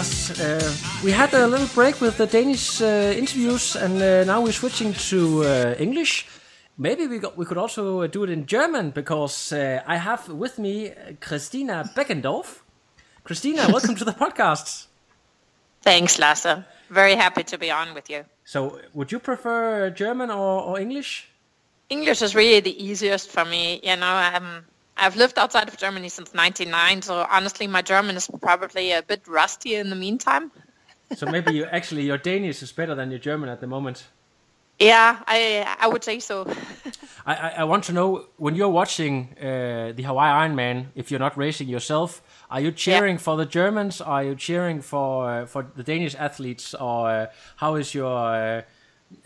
Uh, we had a little break with the Danish uh, interviews, and uh, now we're switching to uh, English. Maybe we got, we could also uh, do it in German because uh, I have with me Christina Beckendorf. Christina, welcome to the podcast. Thanks, Lasse. Very happy to be on with you. So, would you prefer German or, or English? English is really the easiest for me. You know, um, I've lived outside of Germany since 99, so honestly, my German is probably a bit rusty in the meantime. So maybe you actually your Danish is better than your German at the moment. Yeah, I I would say so. I, I, I want to know when you're watching uh, the Hawaii Ironman, if you're not racing yourself, are you cheering for the Germans? Are you cheering for uh, for the Danish athletes, or uh, how is your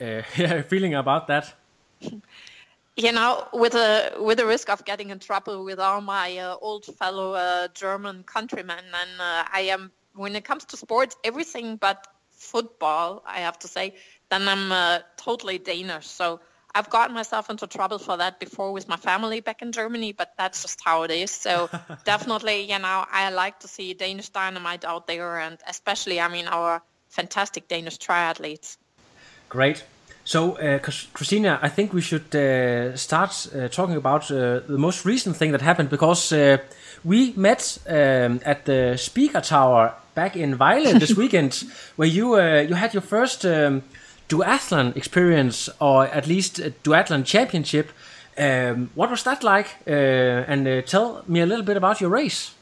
uh, uh, feeling about that? you know, with a with the risk of getting in trouble with all my uh, old fellow uh, German countrymen, and uh, I am when it comes to sports, everything but football, I have to say, then I'm uh, totally Danish. So I've gotten myself into trouble for that before with my family back in Germany, but that's just how it is. So definitely, you know, I like to see Danish dynamite out there, and especially, I mean, our fantastic Danish triathletes. Great. So, uh, Christina, I think we should uh, start uh, talking about uh, the most recent thing that happened because uh, we met um, at the Speaker Tower back in Vejle this weekend, where you uh, you had your first um, duathlon experience, or at least a duathlon championship. Um, what was that like? Uh, and uh, tell me a little bit about your race.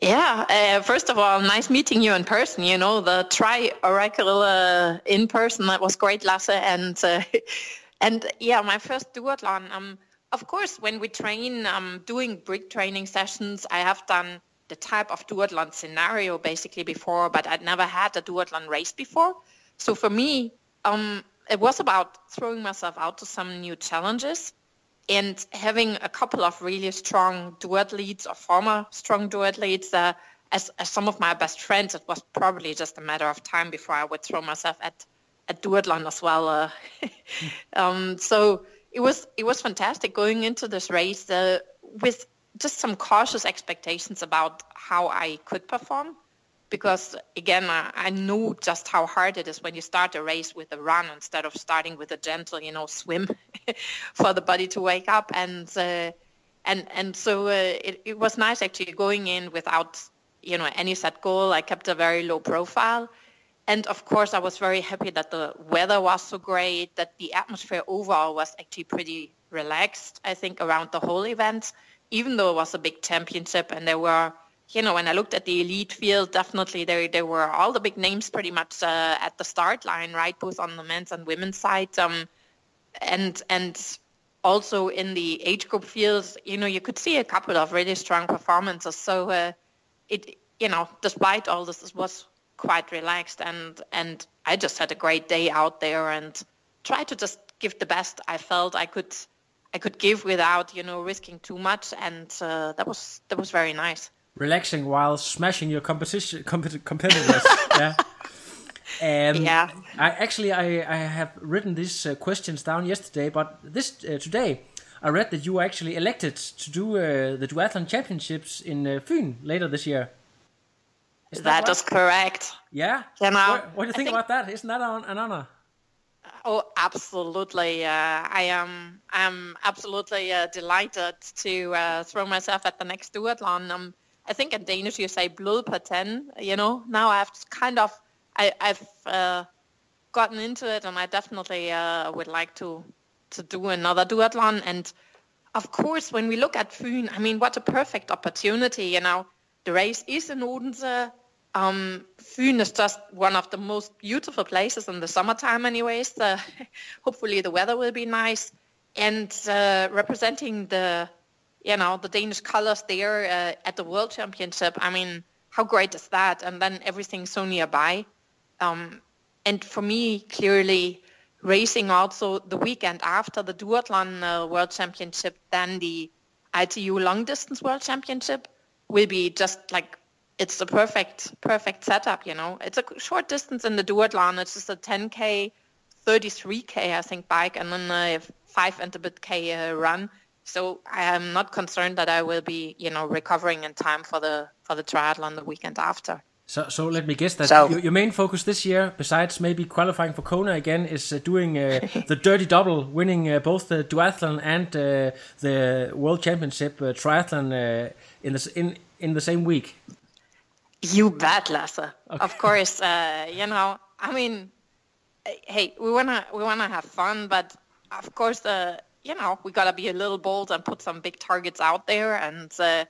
Yeah, uh, first of all, nice meeting you in person. You know, the Tri Oracle uh, in person, that was great, Lasse. And, uh, and yeah, my first duathlon. Um, of course, when we train, um, doing brick training sessions, I have done the type of duathlon scenario basically before, but I'd never had a duathlon race before. So for me, um, it was about throwing myself out to some new challenges and having a couple of really strong duathletes or former strong duathletes uh, as, as some of my best friends, it was probably just a matter of time before I would throw myself at, at duathlon as well. Uh, um, so it was it was fantastic going into this race uh, with just some cautious expectations about how I could perform because again I, I knew just how hard it is when you start a race with a run instead of starting with a gentle you know swim for the body to wake up. And uh, and and so uh, it, it was nice actually going in without you know any set goal. I kept a very low profile. And of course I was very happy that the weather was so great that the atmosphere overall was actually pretty relaxed I think around the whole event even though it was a big championship and there were you know, when I looked at the elite field, definitely there there were all the big names pretty much uh, at the start line, right, both on the men's and women's side, um, and and also in the age group fields, you know, you could see a couple of really strong performances. So uh, it, you know, despite all this, it was quite relaxed, and and I just had a great day out there and tried to just give the best I felt I could I could give without you know risking too much, and uh, that was that was very nice. Relaxing while smashing your competition compet- competitors. yeah. Um, Yeah. I actually I, I have written these uh, questions down yesterday, but this uh, today I read that you were actually elected to do uh, the duathlon championships in uh, Fyn later this year. Is That right? correct. Yeah. You know, what, what do you think, think- about that? Isn't that an, an honor? Oh, absolutely. Uh, I am I'm absolutely uh, delighted to uh, throw myself at the next duathlon. Um, I think in Danish you say blod på ten. You know, now I've kind of I, I've uh, gotten into it, and I definitely uh, would like to to do another duathlon. And of course, when we look at Fyn, I mean, what a perfect opportunity. You know, the race is in Odense. Um, Fyn is just one of the most beautiful places in the summertime, anyways. Uh, hopefully, the weather will be nice, and uh, representing the, you know, the Danish colors there uh, at the World Championship. I mean, how great is that? And then everything so nearby. Um, and for me, clearly, racing also the weekend after the duathlon uh, World Championship, then the ITU Long Distance World Championship will be just like it's the perfect perfect setup. You know, it's a short distance in the duathlon. It's just a 10k, 33k I think bike, and then a five and a bit k uh, run. So I am not concerned that I will be, you know, recovering in time for the for the triathlon the weekend after. So, so let me guess that So- your, your main focus this year, besides maybe qualifying for Kona again, is uh, doing uh, the dirty double, winning uh, both the duathlon and uh, the World Championship uh, triathlon uh, in the in in the same week. You bet, Lasse. Of course, uh, you know. I mean, hey, we wanna we wanna have fun, but of course, uh, you know, we gotta be a little bold and put some big targets out there. And uh,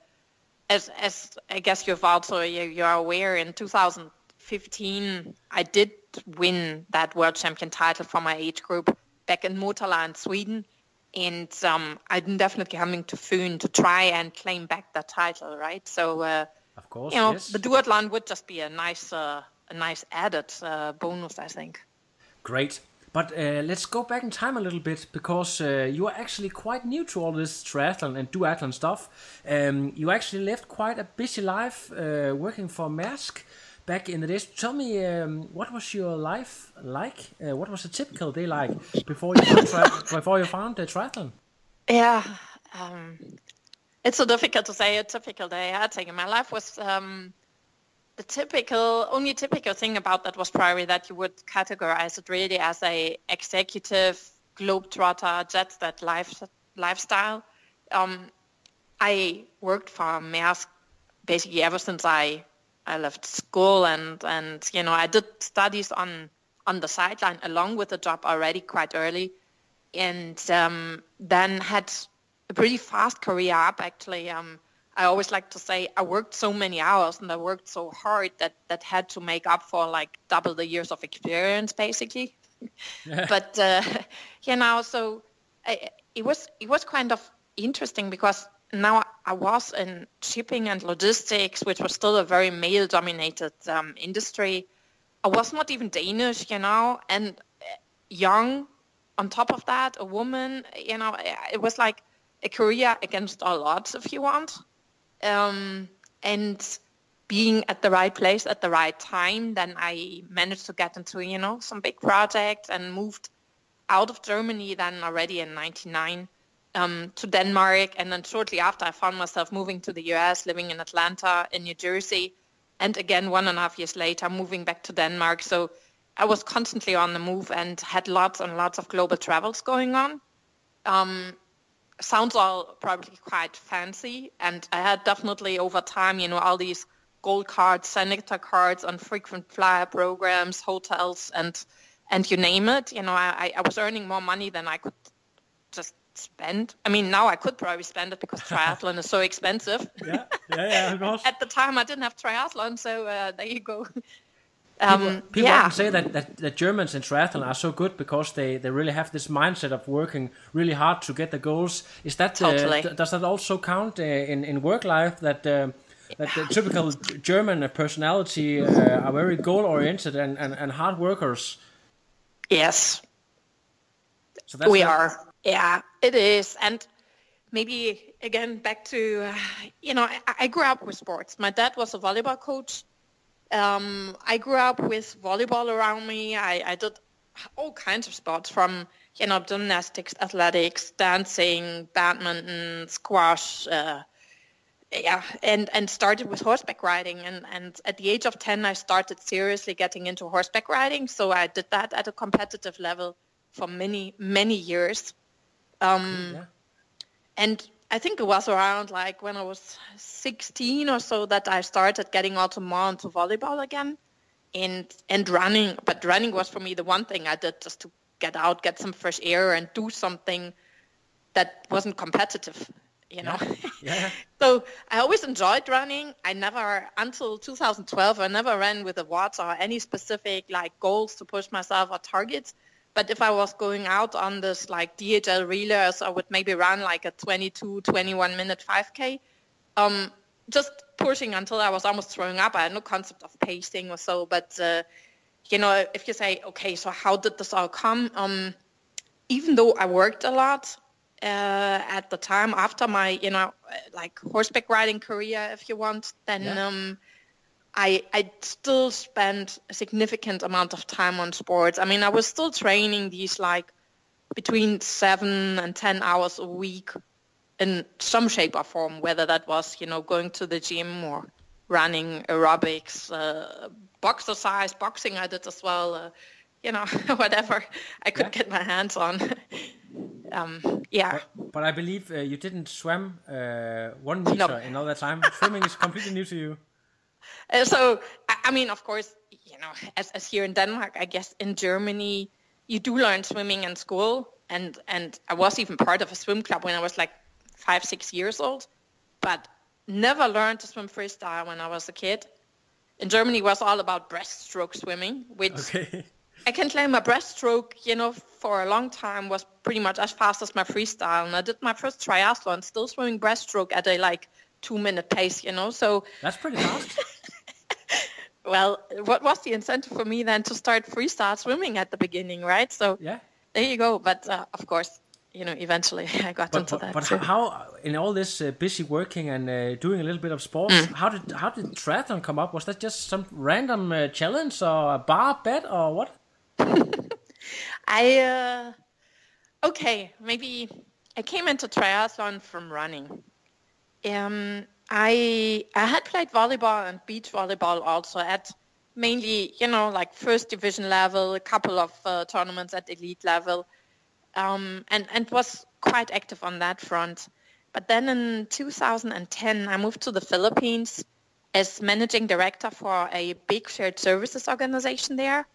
as as I guess you've also you, you are aware, in 2015, I did win that world champion title for my age group back in Motala in Sweden. And um, I'm definitely coming to Fyn to try and claim back that title, right? So uh, Of course, you know, yes. the duathlon would just be a nice, uh, a nice added uh, bonus, I think. Great. But uh, let's go back in time a little bit because uh, you are actually quite new to all this triathlon and duathlon stuff. Um, you actually lived quite a busy life uh, working for Maersk back in the days. Tell me, um, what was your life like? Uh, what was a typical day like before you before you found the triathlon? Yeah, um, it's so difficult to say a typical day. I think my life was um, the typical, only typical thing about that was probably that you would categorize it really as a executive globetrotter, jet set life lifestyle. Um, I worked for Maersk basically ever since I I left school and and you know I did studies on on the sideline along with the job already quite early and um, then had a pretty fast career up actually. Um, I always like to say I worked so many hours and I worked so hard that that had to make up for like double the years of experience basically. but uh, you know, so I, it was it was kind of interesting because now I was in shipping and logistics, which was still a very male-dominated um, industry. I was not even Danish, you know, and uh, young. On top of that, a woman, you know, it was like a career against all odds, if you want. Um, and being at the right place at the right time, then I managed to get into, you know, some big projects and moved out of Germany then already in 99 um, to Denmark. And then shortly after, I found myself moving to the US, living in Atlanta, in New Jersey. And again, one and a half years later, moving back to Denmark. So I was constantly on the move and had lots and lots of global travels going on. Um, sounds all probably quite fancy. And I had definitely over time, you know, all these gold cards, senator cards on frequent flyer programs, hotels, and and you name it. You know, I, I was earning more money than I could just spend. I mean, now I could probably spend it because triathlon is so expensive. Yeah, yeah, yeah, of course. At the time, I didn't have triathlon, so uh, there you go. Um, People yeah. often say that, that, that Germans in triathlon are so good because they, they really have this mindset of working really hard to get the goals. Is that uh, Totally. th- does that also count uh, in in work life that uh, that the typical German personality uh, are very goal oriented and, and, and hard workers? Yes, So that's we not- are. Yeah, it is. And maybe again back to, uh, you know, I, I grew up with sports. My dad was a volleyball coach. Um, I grew up with volleyball around me. I, I did all kinds of sports from, you know, gymnastics, athletics, dancing, badminton, squash, uh, yeah, and, and started with horseback riding. And, and at the age of 10, I started seriously getting into horseback riding. So I did that at a competitive level for many, many years. Um, Yeah. and I think it was around like when I was 16 or so that I started getting also more into volleyball again and and running. But running was for me the one thing I did just to get out, get some fresh air and do something that wasn't competitive, you know. Yeah. so I always enjoyed running. I never, until 2012, I never ran with a watch or any specific like goals to push myself or targets. But if I was going out on this like DHL relays, I would maybe run like a 22, 21 minute 5K. Um, just pushing until I was almost throwing up. I had no concept of pacing or so. But, uh, you know, if you say, okay, so how did this all come? Um, even though I worked a lot uh, at the time after my, you know, like horseback riding career, if you want, then Yeah. um, I I still spent a significant amount of time on sports. I mean, I was still training these like between seven and ten hours a week in some shape or form, whether that was, you know, going to the gym or running aerobics, uh, boxercise, boxing I did as well, uh, you know, whatever I could Yeah. get my hands on. um, yeah. But I believe uh, you didn't swim uh, one meter in all that time. Swimming is completely new to you. Uh, so, I, I mean, of course, you know, as, as here in Denmark, I guess in Germany, you do learn swimming in school. And, and I was even part of a swim club when I was like five, six years old, but never learned to swim freestyle when I was a kid. In Germany, it was all about breaststroke swimming, which Okay. I can claim my breaststroke, you know, for a long time was pretty much as fast as my freestyle. And I did my first triathlon still swimming breaststroke at a like two minute pace, you know. So, That's pretty fast. well, what was the incentive for me then to start freestyle swimming at the beginning, right? So Yeah. there you go. But uh, of course, you know, eventually I got But, into but, that. but too. how, in all this uh, busy working and uh, doing a little bit of sports, Mm. how did how did triathlon come up? Was that just some random uh, challenge or a bar bet or what? I uh, okay, maybe I came into triathlon from running. Um, I I had played volleyball and beach volleyball also at mainly you know like first division level, a couple of uh, tournaments at elite level, um, and and was quite active on that front. But then in 2010, I moved to the Philippines as managing director for a big shared services organization there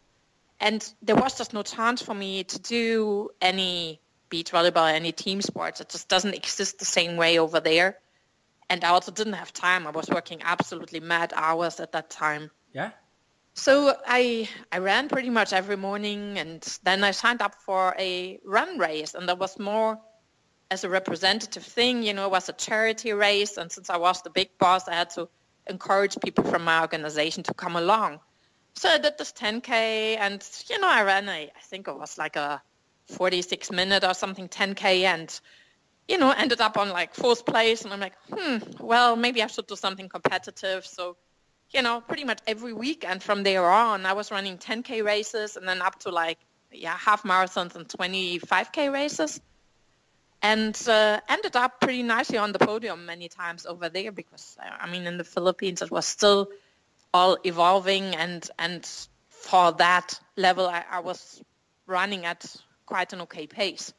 and there was just no chance for me to do any beach volleyball, any team sports. It just doesn't exist the same way over there. And I also didn't have time. I was working absolutely mad hours at that time. Yeah. So I I ran pretty much every morning, and then I signed up for a run race, and that was more as a representative thing. You know, it was a charity race, and since I was the big boss, I had to encourage people from my organization to come along. So I did this 10k, and you know, I ran a I think it was like a 46 minute or something 10k, and you know, ended up on like fourth place, and I'm like, hmm, well, maybe I should do something competitive. So you know, pretty much every weekend from there on, I was running 10k races and then up to like, yeah, half marathons and 25k races. And uh, ended up pretty nicely on the podium many times over there because, uh, I mean, in the Philippines, it was still all evolving and, and for that level, I, I was running at quite an okay pace.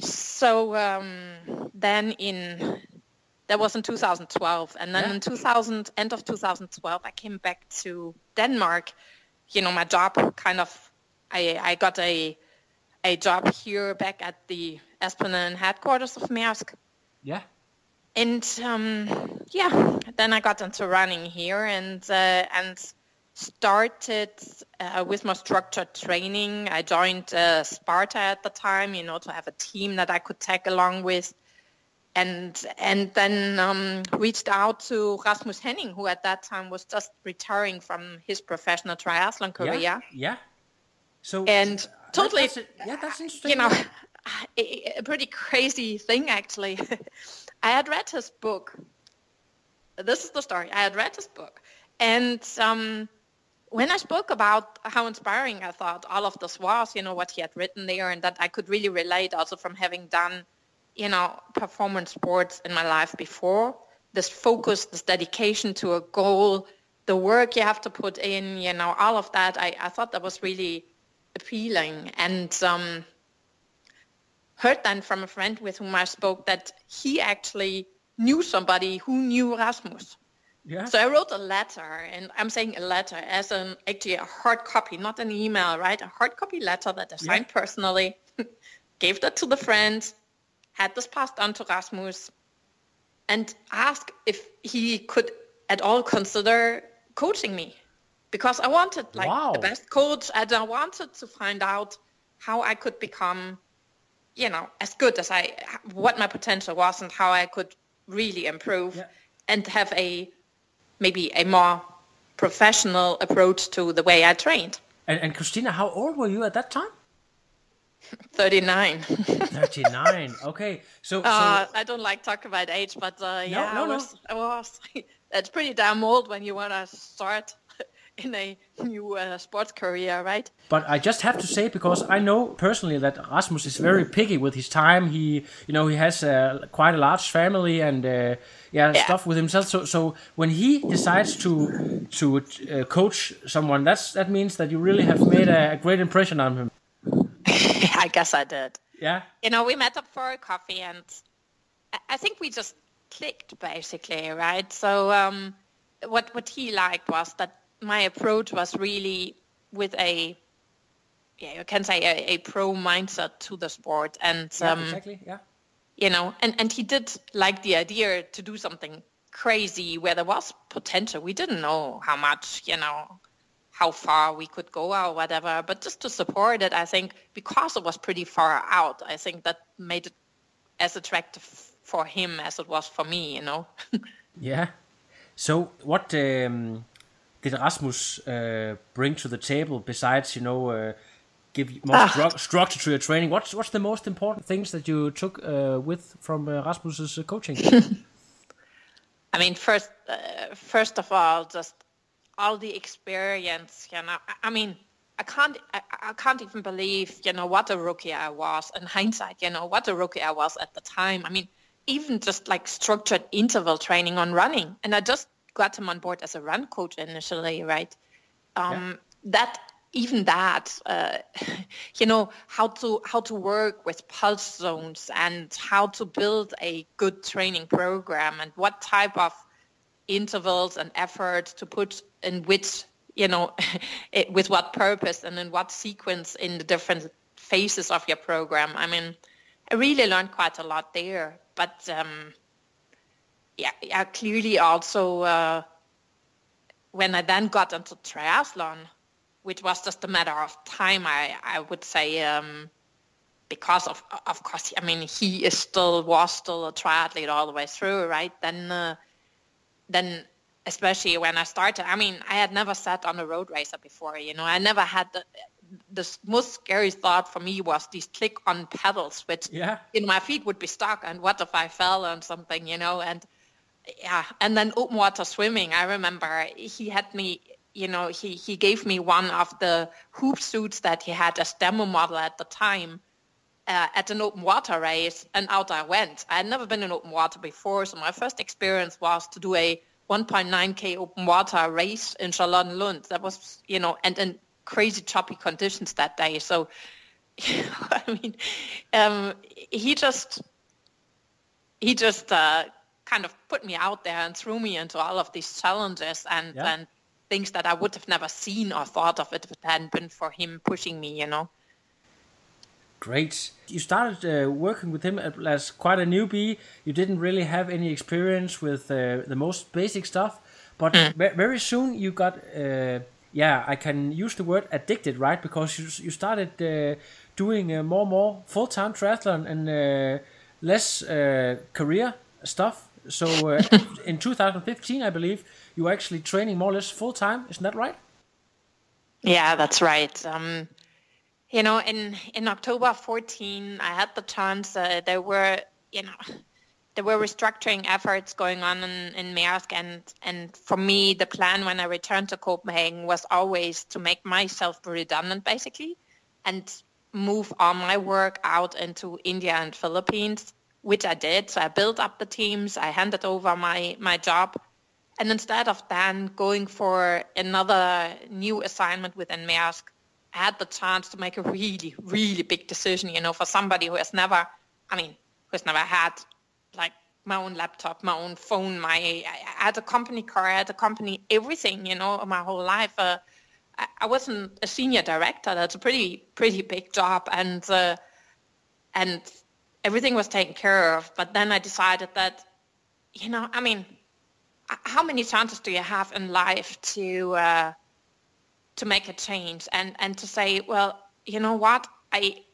So um, then in that was in 2012 and then Yeah. in 2000 end of 2012 i came back to denmark you know my job kind of i i got a a job here back at the esplanade headquarters of maersk Yeah. and um, yeah then i got into running here and uh, and started uh, with more structured training i joined uh, sparta at the time you know to have a team that i could tag along with and and then um, reached out to Rasmus Henning, who at that time was just retiring from his professional triathlon career. Yeah. Yeah. So And uh, totally- that's it. yeah, that's interesting. You know, a, a pretty crazy thing actually. I had read his book. This is the story. I had read his book, and um, when I spoke about how inspiring I thought all of this was, you know, what he had written there, and that I could really relate also from having done you know, performance sports in my life before. This focus, this dedication to a goal, the work you have to put in, you know, all of that. I, I thought that was really appealing. And um, heard then from a friend with whom I spoke that he actually knew somebody who knew Rasmus. Yeah. So I wrote a letter, and I'm saying a letter as an actually a hard copy, not an email, right? A hard copy letter that I signed personally, gave that to the friend, had this passed on to Rasmus, and asked if he could at all consider coaching me, because I wanted like Wow. the best coach, and I wanted to find out how I could become, you know, as good as I, what my potential was, and how I could really improve, Yeah. and have a maybe a more professional approach to the way I trained. And, and Christina, how old were you at that time? 39. 39. Okay. So, Uh, so I don't like talk about age, but uh, yeah, no, I no. was, I was. That's pretty damn old when you want to start in a new uh, sports career, right? But I just have to say because I know personally that Rasmus is very picky with his time. He, you know, he has uh, quite a large family and uh, yeah, Yeah. stuff with himself. So, so when he decides to to uh, coach someone, that's that means that you really have made a, a great impression on him. I guess I did. Yeah. you know, we met up for a coffee and I- I think we just clicked basically, right? So um, what what he liked was that my approach was really with a, yeah, you can say a, a pro mindset to the sport, and Yeah. um, exactly. Yeah. you know, and and he did like the idea to do something crazy where there was potential. We didn't know how much, you know, how far we could go or whatever, but just to support it, I think because it was pretty far out, I think that made it as attractive for him as it was for me, you know. Yeah. So, what um, did Rasmus uh, bring to the table besides, you know, uh, give more Ah. stru- structure to your training? What's what's the most important things that you took uh, with from uh, Rasmus's uh, coaching? I mean, first, uh, first of all, just all the experience. You know, I, I mean, I can't, I, I can't even believe, you know, what a rookie I was. In hindsight, you know, what a rookie I was at the time. I mean, even just like structured interval training on running, and I just got him on board as a run coach initially, right? Um, That even that, uh, you know, how to how to work with pulse zones and how to build a good training program and what type of intervals and effort to put in which, you know, it, with what purpose and in what sequence in the different phases of your program. I mean, I really learned quite a lot there, but um, yeah, yeah, clearly also uh, when I then got into triathlon, which was just a matter of time, I, I would say, um, because of of course, I mean, he is still was still a triathlete all the way through, right? Then uh, then especially when I started, I mean, I had never sat on a road racer before, you know, I never had the, the most scary thought for me was these click on pedals, which, Yeah. know, my feet would be stuck and what if I fell on something, you know, and yeah, and then open water swimming, I remember he had me, you know, he, he gave me one of the Huub suits that he had as demo model at the time uh, at an open water race and out I went. I had never been in open water before, so my first experience was to do a 1.9k open water race in Charlottenlund. That was, you know, and in crazy choppy conditions that day. So, I mean, um, he just, he just uh, kind of put me out there and threw me into all of these challenges and, Yeah. and things that I would have never seen or thought of if it hadn't been for him pushing me, you know. Great. You started uh, working with him as quite a newbie. You didn't really have any experience with uh, the most basic stuff, but ve- very soon you got, uh, yeah, I can use the word addicted, right? Because you, you started uh, doing uh, more and more full time triathlon and uh, less uh, career stuff. So uh, in 2015, I believe, you were actually training more or less full time. Isn't that right? Yeah, that's right. Um, you know, in in October 14, I had the chance. Uh, there were, you know, there were restructuring efforts going on in, in Maersk, and and for me, the plan when I returned to Copenhagen was always to make myself redundant, basically, and move all my work out into India and Philippines, which I did. So I built up the teams. I handed over my my job. And instead of then going for another new assignment within Maersk, I had the chance to make a really, really big decision, you know, for somebody who has never, I mean, who has never had like my own laptop, my own phone, my, I had a company car, I had a company, everything, you know, my whole life. Uh, I, I wasn't a senior director. That's a pretty, pretty big job. And, uh, and everything was taken care of. But then I decided that, you know, I mean, how many chances do you have in life to uh, to make a change and and to say, well, you know what, I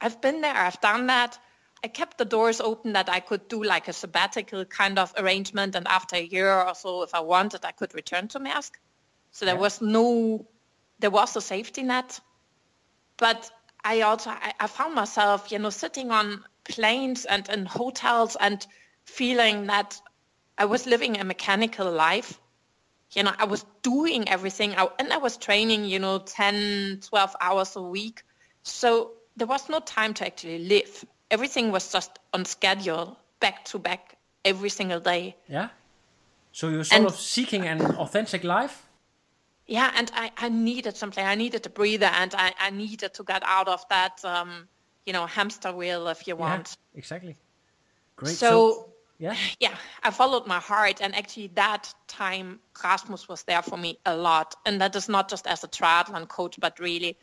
I've been there, I've done that. I kept the doors open that I could do like a sabbatical kind of arrangement, and after a year or so, if I wanted, I could return to Maersk. So there Yeah. was no, there was a safety net, but I also I, I found myself, you know, sitting on planes and in hotels and feeling that I was living a mechanical life. You know, I was doing everything I, and I was training, you know, 10, 12 hours a week. So there was no time to actually live. Everything was just on schedule, back to back, every single day. Yeah. So you're sort And- of seeking an authentic life. Yeah, and I, I needed something. I needed a breather and I, I needed to get out of that, um, you know, hamster wheel, if you want. Yeah, exactly. Great. So, yeah, yeah, I followed my heart, and actually that time Rasmus was there for me a lot, and that is not just as a triathlon coach, but really,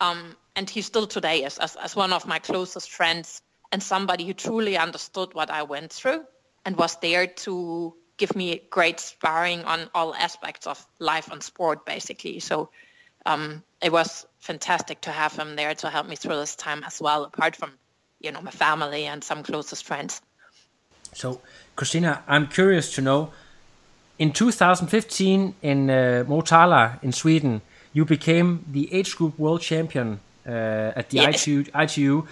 um, and he still today is as, as one of my closest friends and somebody who truly understood what I went through and was there to give me great sparring on all aspects of life and sport, basically. So um, it was fantastic to have him there to help me through this time as well, apart from, you know, my family and some closest friends. So, Christina, I'm curious to know. In 2015, in uh, Motala in Sweden, you became the age group world champion uh, at the Yes. ITU, ITU.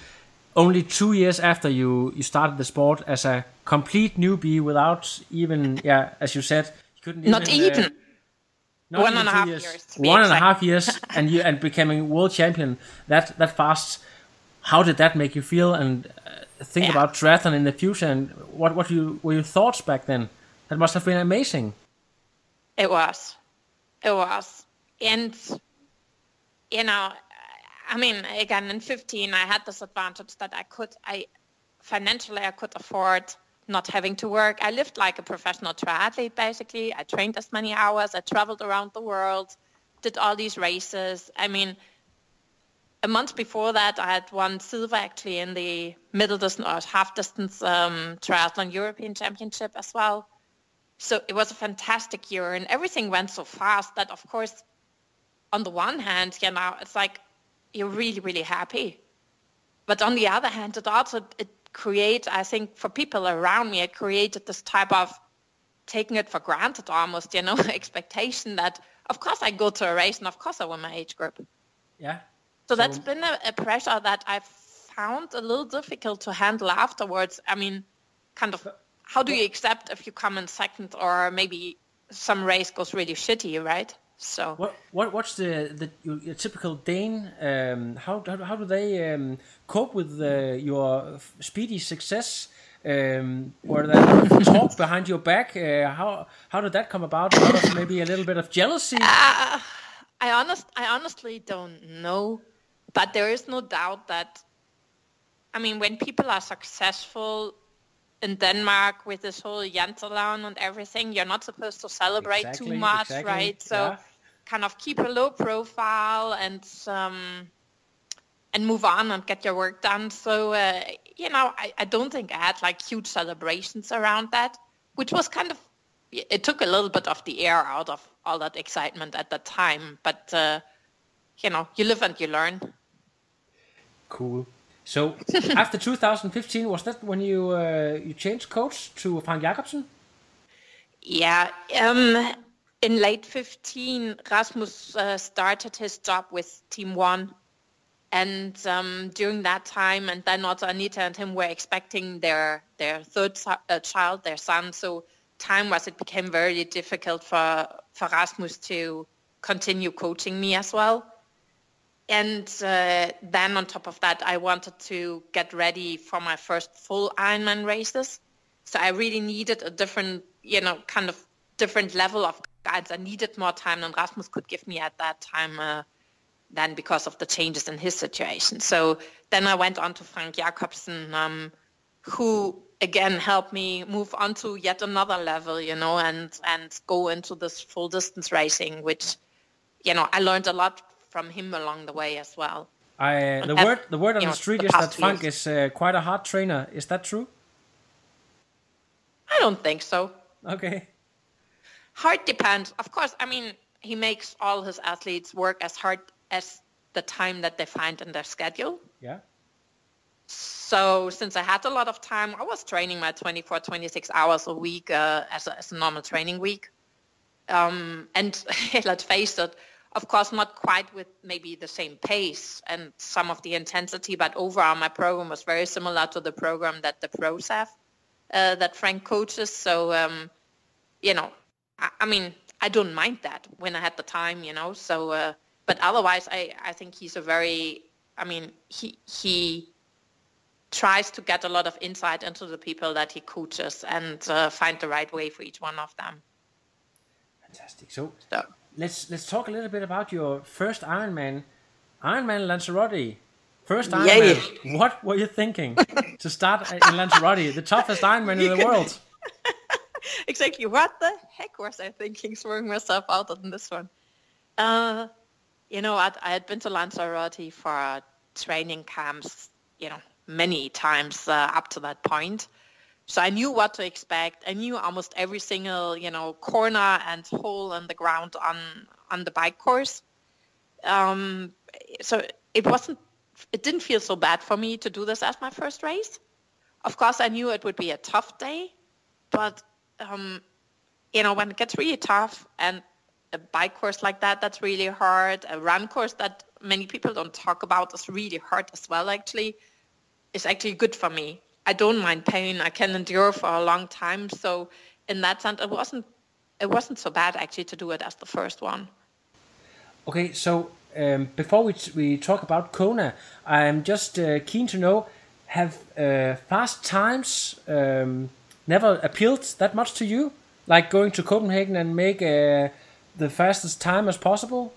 Only two years after you, you started the sport as a complete newbie, without even, yeah, as you said, you couldn't Not even. uh, even. Not One even and a half years. years, to be One and a exact. half years, and you and becoming world champion that that fast. How did that make you feel? And uh, think Yeah. about triathlon in the future. And what what you were your thoughts back then? That must have been amazing. It was. It was. And, you know, I mean, again, in 15, I had this advantage that I could, I financially, I could afford not having to work. I lived like a professional triathlete, basically. I trained as many hours. I traveled around the world, did all these races. I mean, a month before that, I had won silver actually in the middle distance or half distance um, triathlon European Championship as well. So it was a fantastic year and everything went so fast that of course, on the one hand, you know, it's like you're really, really happy. But on the other hand, it also, it creates, I think for people around me, it created this type of taking it for granted almost, you know, expectation that of course I go to a race and of course I win my age group. Yeah. So that's So- been a, a pressure that I've found a little difficult to handle afterwards. I mean, kind of, how do you accept if you come in second or maybe some race goes really shitty, right? So What what what's the the your, your typical Dane? Um, how, how how do they um, cope with uh, your speedy success? Um, or that talk behind your back? Uh, how how did that come about? Maybe a little bit of jealousy? I honest, I honestly don't know, but there is no doubt that, I mean, when people are successful in Denmark with this whole Janteloven and everything, you're not supposed to celebrate Exactly, too much, exactly, right? So yeah. Kind of keep a low profile and um, and move on and get your work done. So uh, you know, I, I don't think I had like huge celebrations around that, which was kind of it took a little bit of the air out of all that excitement at that time. But uh, you know, you live and you learn. Cool. So after 2015, was that when you uh, you changed coach to Frank Jacobsen? Yeah. Um, in late 15, Rasmus uh, started his job with Team One. And um, during that time, and then also Anita and him were expecting their their third uh, child, their son. So time was it became very difficult for for Rasmus to continue coaching me as well. And uh, then on top of that, I wanted to get ready for my first full Ironman races. So I really needed a different, you know, kind of different level of guidance. I needed more time than Rasmus could give me at that time. Uh, then because of the changes in his situation. So then I went on to Frank Jacobsen, um, who again helped me move on to yet another level, you know, and and go into this full distance racing, which, you know, I learned a lot from him along the way as well. I the And, word the word on the know, street the is that Frank years. is uh, quite a hard trainer. Is that true? I don't think so. Okay. Hard depends. Of course, I mean, he makes all his athletes work as hard as the time that they find in their schedule. Yeah. So since I had a lot of time, I was training my 24, 26 hours a week uh, as, a, as a normal training week. Um, and let's face it, of course, not quite with maybe the same pace and some of the intensity, but overall my program was very similar to the program that the pros have, uh, that Frank coaches. So, um, you know, I, I mean, I don't mind that when I had the time, you know. So, uh, but otherwise, I, I think he's a very, I mean, he he tries to get a lot of insight into the people that he coaches and uh, find the right way for each one of them. Fantastic. So So, let's let's talk a little bit about your first Ironman, Ironman Lanzarote. First. Ironman. What were you thinking to start in Lanzarote, the toughest Ironman in the world? exactly. What the heck was I thinking throwing myself out on this one? Uh, you know, I, I had been to Lanzarote for training camps, you know, many times uh, up to that point. So I knew what to expect. I knew almost every single, you know, corner and hole in the ground on on the bike course. Um, so it wasn't, it didn't feel so bad for me to do this as my first race. Of course, I knew it would be a tough day, but um, you know, when it gets really tough and a bike course like that, that's really hard. A run course that many people don't talk about is really hard as well, actually, is actually good for me. I don't mind pain. I can endure for a long time. So in that sense, it wasn't, it wasn't so bad actually to do it as the first one. Okay, so um, before we, we talk about Kona, I'm just uh, keen to know have uh, fast times um, never appealed that much to you? Like going to Copenhagen and make uh, the fastest time as possible?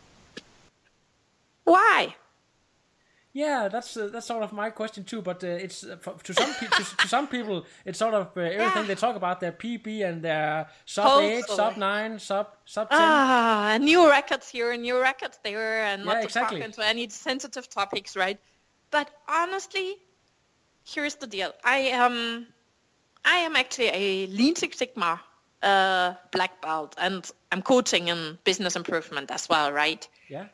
Why? Yeah, that's uh, that's sort of my question too. But uh, it's uh, to some pe- to, to some people, it's sort of uh, everything Yeah. they talk about their PB and their sub eight, sub nine, sub sub ten. Ah, new records here, new records there, and not Yeah, to exactly. talk into any sensitive topics, right? But honestly, here's the deal. I um, I am actually a Lean Six Sigma uh, black belt, and I'm coaching in business improvement as well, right? yeah,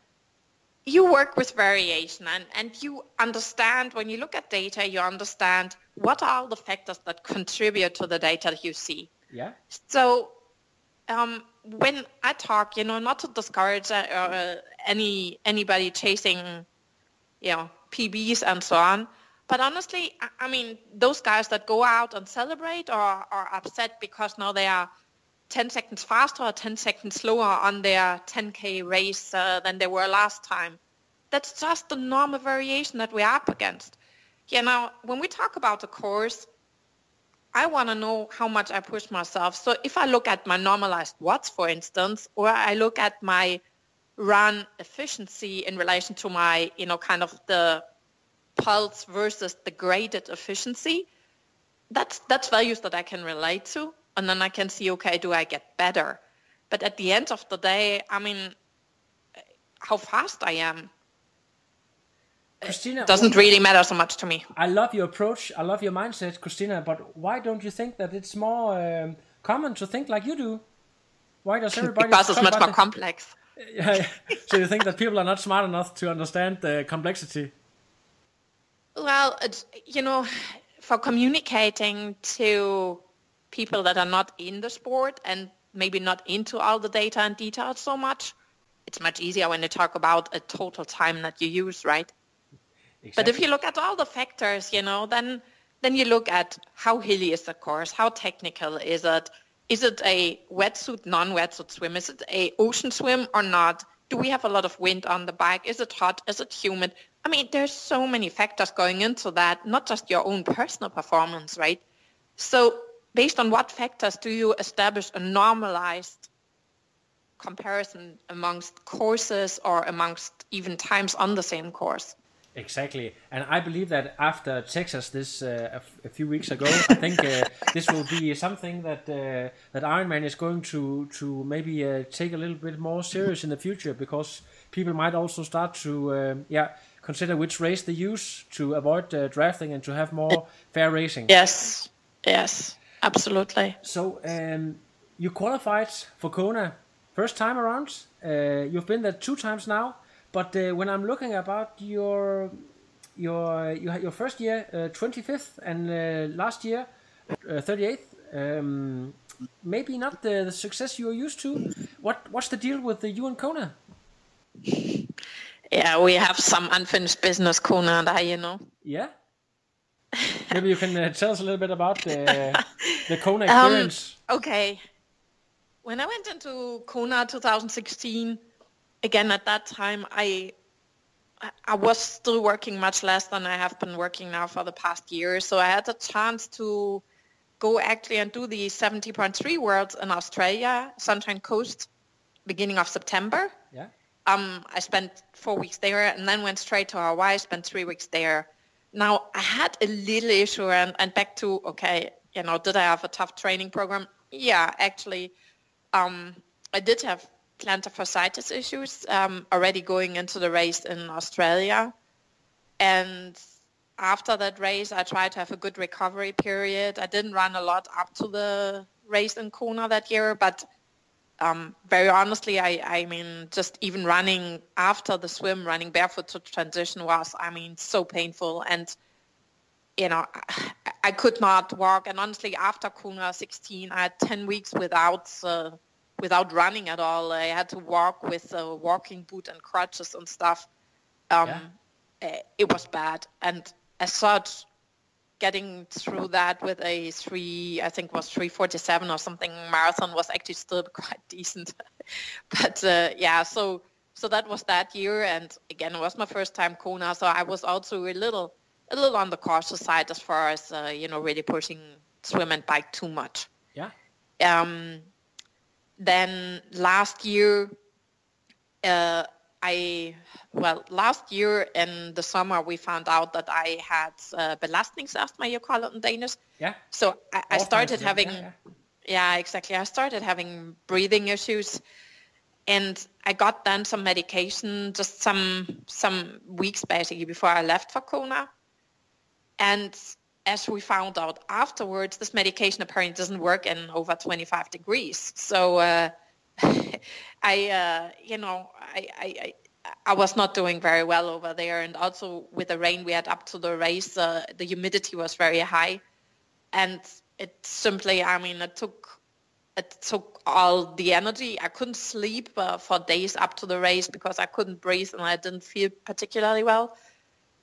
you work with variation and, and you understand when you look at data, you understand what are the factors that contribute to the data that you see. yeah, So um, when I talk, you know, not to discourage uh, uh, any anybody chasing, you know, PBs and so on, but honestly, I, I mean, those guys that go out and celebrate or are upset because now they are 10 seconds faster or 10 seconds slower on their 10k race uh, than they were last time. That's just the normal variation that we're up against. Yeah, now when we talk about the course, I want to know how much I push myself. So if I look at my normalized watts, for instance, or I look at my run efficiency in relation to my, you know, kind of the pulse versus the graded efficiency, that's that's values that I can relate to, and then I can see, okay, do I get better? But at the end of the day, I mean, how fast I am Christina. doesn't really matter so much to me. I love your approach. I love your mindset, Christina. But why don't you think that it's more um, common to think like you do? Why does everybody? Because it's much more the- complex. Yeah, yeah. so you think that people are not smart enough to understand the complexity? Well, you know, for communicating to people that are not in the sport and maybe not into all the data and details so much, it's much easier when you talk about a total time that you use, right? But if you look at all the factors, you know, then then you look at how hilly is the course, how technical is it, is it a wetsuit, non-wetsuit swim, is it a ocean swim or not? Do we have a lot of wind on the bike? Is it hot? Is it humid? I mean, there's so many factors going into that, not just your own personal performance, right? So based on what factors do you establish a normalized comparison amongst courses or amongst even times on the same course. Exactly, and I believe that after Texas this uh, a, f- a few weeks ago, I think uh, this will be something that uh, that Ironman is going to to maybe uh, take a little bit more serious in the future because people might also start to um yeah consider which race they use to avoid uh, drafting and to have more fair racing. Yes, yes, absolutely. So um, you qualified for Kona first time around. Uh, you've been there two times now, but uh, when I'm looking about your your you had your first year uh, 25th and uh, last year uh, 38th. Um, maybe not the, the success you're used to. What what's the deal with the you and Kona? Yeah, we have some unfinished business, Kona and I, you know. Yeah. Maybe you can uh, tell us a little bit about the the Kona Um, experience. okay. When I went into Kona 2016, again at that time I I- was still working much less than I have been working now for the past year. So I had the chance to go actually and do the 70.3 Worlds in Australia, Sunshine Coast, beginning of September. Um, I spent four weeks there and then went straight to Hawaii, spent three weeks there. Now I had a little issue and, and back to, okay, you know, did I have a tough training program? Yeah, actually, um, I did have plantar fasciitis issues um, already going into the race in Australia. And after that race, I tried to have a good recovery period. I didn't run a lot up to the race in Kona that year, but um, very honestly, I, I mean, just even running after the swim, running barefoot to transition was, I mean, so painful. And, you know, I, I could not walk. And honestly, after Kona 16, I had 10 weeks without, uh, without running at all. I had to walk with a walking boot and crutches and stuff. Um, eh, It was bad. And as such, getting through that with a three, I think was 347 or something marathon was actually still quite decent. but uh, yeah, so so that was that year, and again, it was my first time Kona, so I was also a little a little on the cautious side as far as uh, you know really pushing swim and bike too much. Yeah. Um, then last year, uh, I well last year in the summer we found out that I had uh, belastningsastma, you call it in Danish. Yeah. So I, I started having, yeah, yeah, exactly. I started having breathing issues, and I got then some medication just some some weeks basically before I left for Kona. And as we found out afterwards, this medication apparently doesn't work in over 25 degrees. So uh, I, uh, you know, I, I, I was not doing very well over there, and also with the rain we had up to the race, uh, the humidity was very high, and it simply, I mean, it took it took all the energy. I couldn't sleep uh, for days up to the race because I couldn't breathe and I didn't feel particularly well.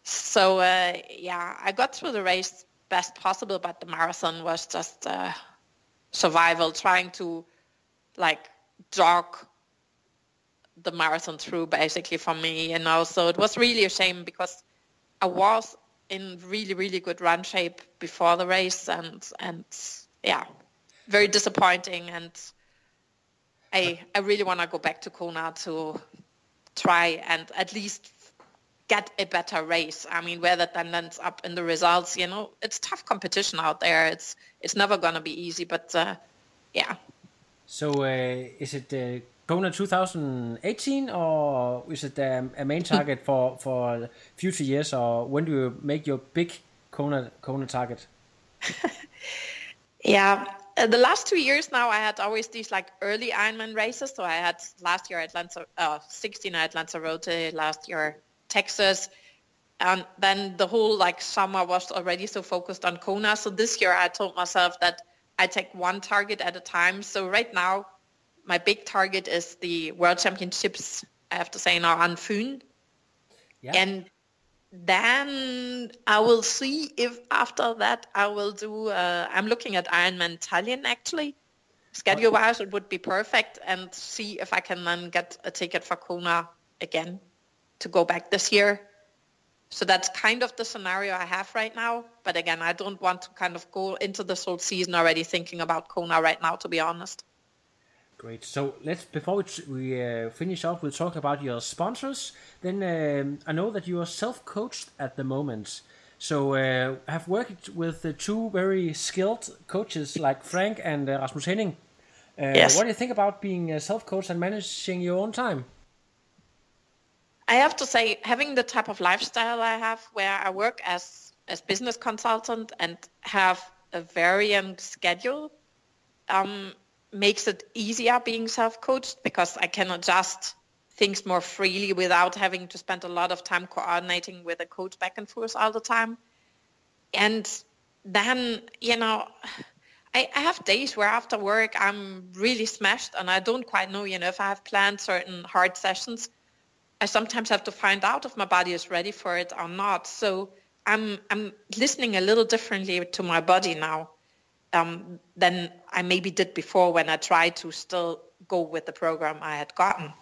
So uh, yeah, I got through the race best possible, but the marathon was just uh, survival, trying to like jog the marathon through basically for me, and also it was really a shame because I was in really, really good run shape before the race and and yeah, very disappointing and I I really want to go back to Kona to try and at least get a better race. I mean, where that then ends up in the results, you know, it's tough competition out there. It's it's never gonna be easy, but uh, yeah. So uh, is it uh, Kona 2018 or is it um, a main target for for future years or when do you make your big Kona Kona target? Yeah, uh, the last two years now, I had always these like early Ironman races. So I had last year at Lanza, uh, 16 at Lanzarote, last year Texas, and then the whole like summer was already so focused on Kona. So this year I told myself that I take one target at a time. So right now, my big target is the World Championships. I have to say now on Fyn, Yeah. and then I will see if after that I will do. Uh, I'm looking at Ironman Tallinn actually. Schedule wise, it would be perfect, and see if I can then get a ticket for Kona again to go back this year. So that's kind of the scenario I have right now. But again, I don't want to kind of go into this whole season already thinking about Kona right now, to be honest. Great. So let's before we, uh, finish off, we'll talk about your sponsors. Then um, I know that you are self-coached at the moment. So uh, have worked with the two very skilled coaches like Frank and uh, Rasmus Henning. Uh, Yes. What do you think about being uh, self-coached and managing your own time? I have to say, having the type of lifestyle I have, where I work as as business consultant and have a varying schedule, um, makes it easier being self-coached because I can adjust things more freely without having to spend a lot of time coordinating with a coach back and forth all the time. And then, you know, I, I have days where after work I'm really smashed and I don't quite know, you know, if I have planned certain hard sessions. I sometimes have to find out if my body is ready for it or not. So I'm I'm listening a little differently to my body now um, than I maybe did before when I tried to still go with the program I had gotten.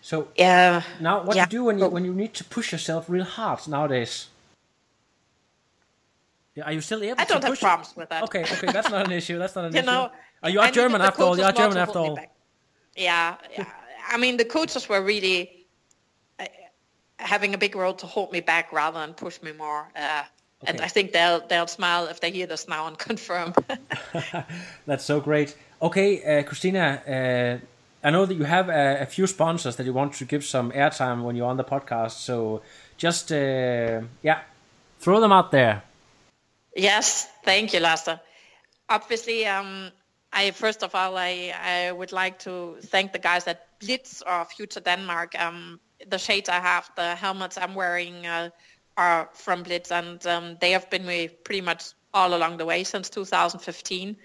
So Yeah. now, what yeah. do you do when you when you need to push yourself real hard nowadays? Yeah, Are you still able I to don't have push? problems with that. Okay, okay, that's not an issue. That's not an you issue. know, Uh, you are I German after all. You are German after all. Yeah, yeah. I mean, the coaches were really uh, having a big role to hold me back rather than push me more. Uh, And I think they'll they'll smile if they hear this now and confirm. That's so great. Okay, uh, Christina, uh, I know that you have a, a few sponsors that you want to give some airtime when you're on the podcast. So just, uh, yeah, throw them out there. Yes, thank you, Lasse. Obviously, um, I first of all, I, I would like to thank the guys at Blitz or Future Denmark. Um, the shades I have, the helmets I'm wearing uh, are from Blitz, and um, they have been with me pretty much all along the way since 2015.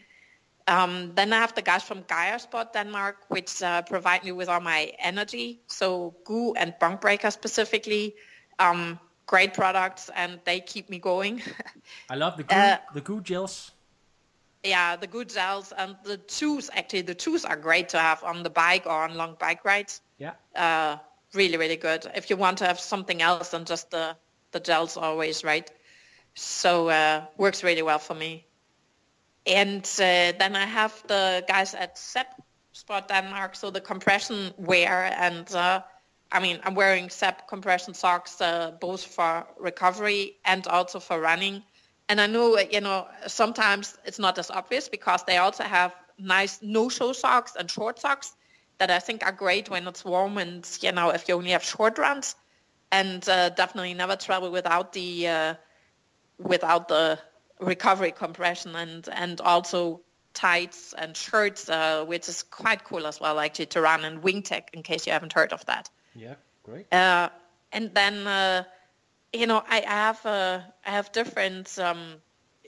Um, then I have the guys from Gaia Sport Denmark, which uh, provide me with all my energy. So Goo and Bonk Breaker specifically, um, great products, and they keep me going. I love the goo, Uh, the goo gels. yeah, the good gels and the shoes. Actually, the shoes are great to have on the bike or on long bike rides. Yeah. Uh, really, really good. If you want to have something else than just the the gels, always right. So uh, works really well for me. And uh, then I have the guys at CEP Sport Denmark, so the compression wear and. Uh, I mean, I'm wearing CEP compression socks uh, both for recovery and also for running. And I know, you know, sometimes it's not as obvious because they also have nice no-show socks and short socks that I think are great when it's warm and, you know, if you only have short runs. And uh, definitely never travel without the uh, without the recovery compression and and also tights and shirts, uh, which is quite cool as well, actually, to run in Wingtech, in case you haven't heard of that. Yeah, great. Uh, and then, uh, you know, I, I have uh, I have different, um,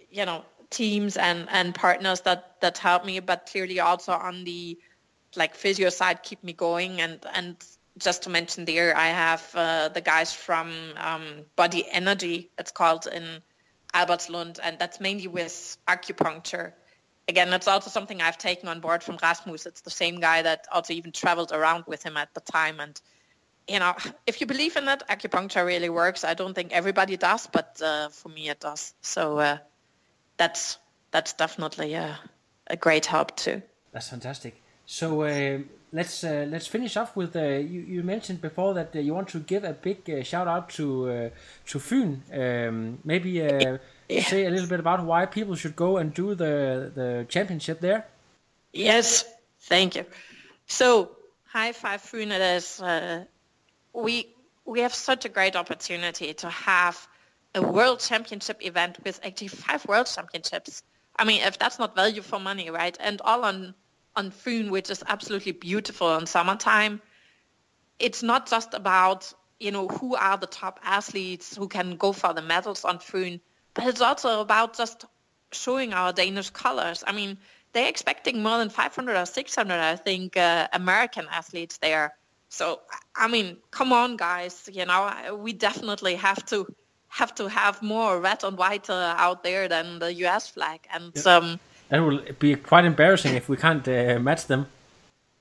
you know, teams and, and partners that, that help me, but clearly also on the like physio side keep me going. And and just to mention there, I have uh, the guys from um, Body Energy. It's called in Albertslund, and that's mainly with acupuncture. Again, it's also something I've taken on board from Rasmus. It's the same guy that also even traveled around with him at the time, and you know, if you believe in it, acupuncture really works. I don't think everybody does, but uh, for me it does. So uh, that's that's definitely a, a great help too. That's fantastic. So uh, let's uh, let's finish off with uh, you. You mentioned before that uh, you want to give a big uh, shout out to uh, to Fyn. Um, maybe uh, say a little bit about why people should go and do the the championship there. Yes, thank you. So, High Five Fyn, it is, uh, we, we have such a great opportunity to have a world championship event with actually five world championships. I mean, if that's not value for money, right? And all on, on Fyn, which is absolutely beautiful in summertime. It's not just about, you know, who are the top athletes who can go for the medals on Fyn, but it's also about just showing our Danish colors. I mean, they're expecting more than 500 or 600, I think, uh, American athletes there. So, I mean, come on, guys. You know, we definitely have to have to have more red and white uh, out there than the U.S. flag. And um, That will be quite embarrassing if we can't uh, match them.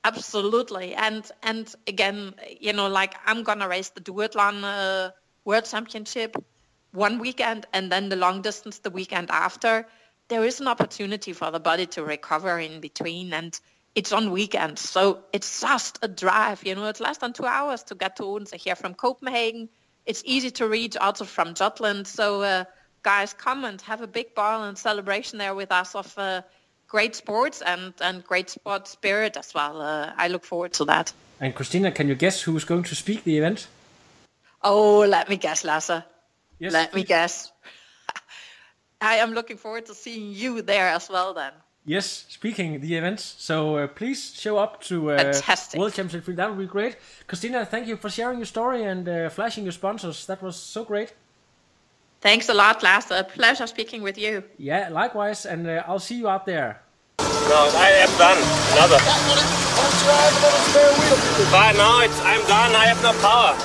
Absolutely, and and again, you know, like I'm gonna race the duathlon uh, world championship one weekend, and then the long distance the weekend after. There is an opportunity for the body to recover in between, and it's on weekends, so it's just a drive. You know, it's less than two hours to get to Odense here from Copenhagen. It's easy to reach also from Jutland. So, uh, guys, come and have a big ball and celebration there with us of uh, great sports and, and great sport spirit as well. Uh, I look forward to that. And Christina, can you guess who's going to speak the event? Oh, let me guess, Lasse. Yes. Let me guess. I am looking forward to seeing you there as well then. Yes, speaking the events. So uh, please show up to uh, Fantastic. World Championship. That would be great. Christina, thank you for sharing your story and uh, flashing your sponsors. That was so great. Thanks a lot, Lasse. A pleasure speaking with you. Yeah, likewise. And uh, I'll see you out there. No, I am done. Another. But now it's, I'm done. I have no power.